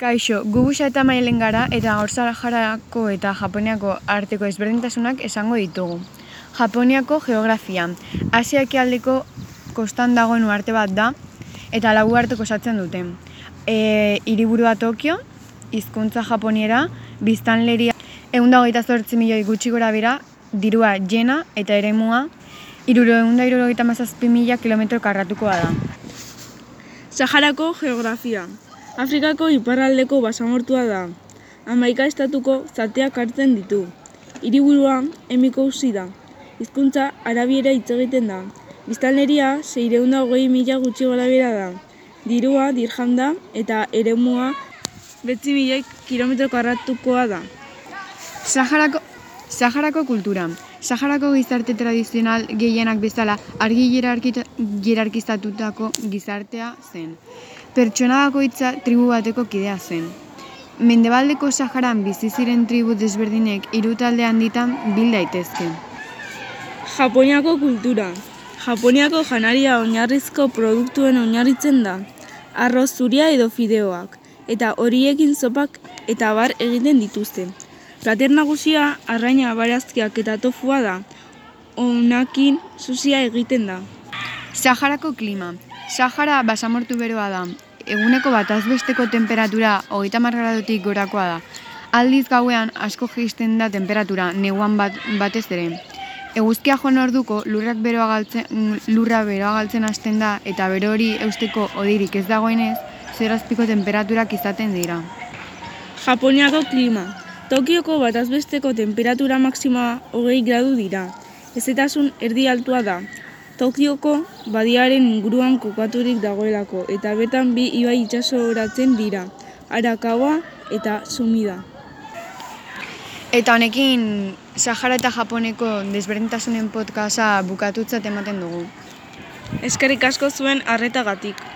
Kaixo, gubuxa eta mailen gara eta gaur Saharako eta Japoniako arteko ezberdintasunak esango ditugu. Japoniako geografia. Asia ekialdeko kostan dagoen uarte bat da eta lau uhartek osatzen dute. E, hiriburua Tokio, hizkuntza japoniera, biztanleria eunda hogeita zortzi milioi gutxi gora bera, dirua jena eta eremua iruro eunda mazazpi mila kilometro karratukoa da. Saharako geografia. Afrikako iparraldeko basamortua da. Hamaika estatuko zateak hartzen ditu. Hiriburua emikousi da. Hizkuntza arabiera hitz egiten da. Biztanleria seireunda hogei mila gutxi gorabehera da. Dirua dirham da eta eremua betzi milioi kilometro karratukoa da. Saharako, Saharako kultura. Saharako gizarte tradizional gehienak bezala argi hierarkizatutako gizartea zen. Pertsona bakoitza tribu bateko kidea zen. Mendebaldeko Saharan bizi ziren tribu desberdinek hiru talde handitan bil daitezke. Japoniako kultura. Japoniako janaria oinarrizko produktuen oinarritzen da. Arroz zuria edo fideoak. Eta horiekin zopak eta bar egiten dituzte. Plater nagusia arraina barazkiak eta tofua da. Honakin susia egiten da. Saharako klima. Sahara basamortu beroa da. Eguneko batazbesteko temperatura hogeita gradutik gorakoa da. Aldiz gauean asko jaisten da temperatura, neguan bat, batez ere. Eguzkia joan orduko lurrak beroa galtzen, lurra beroa galtzen hasten da eta bero hori eusteko odirik ez dagoenez, zerazpiko temperaturak izaten dira. Japoniako klima. Tokioko batazbesteko temperatura maksimoa hogei gradu dira. Ezetasun erdi altua da. Tokioko badiaren inguruan kokaturik dagoelako eta bertan bi ibai itsasoratzen dira. Arakawa eta Sumida. Eta honekin Sahara eta Japoneko desberdintasunen podcasta bukatutzat ematen dugu. Eskerrik asko zuen arretagatik.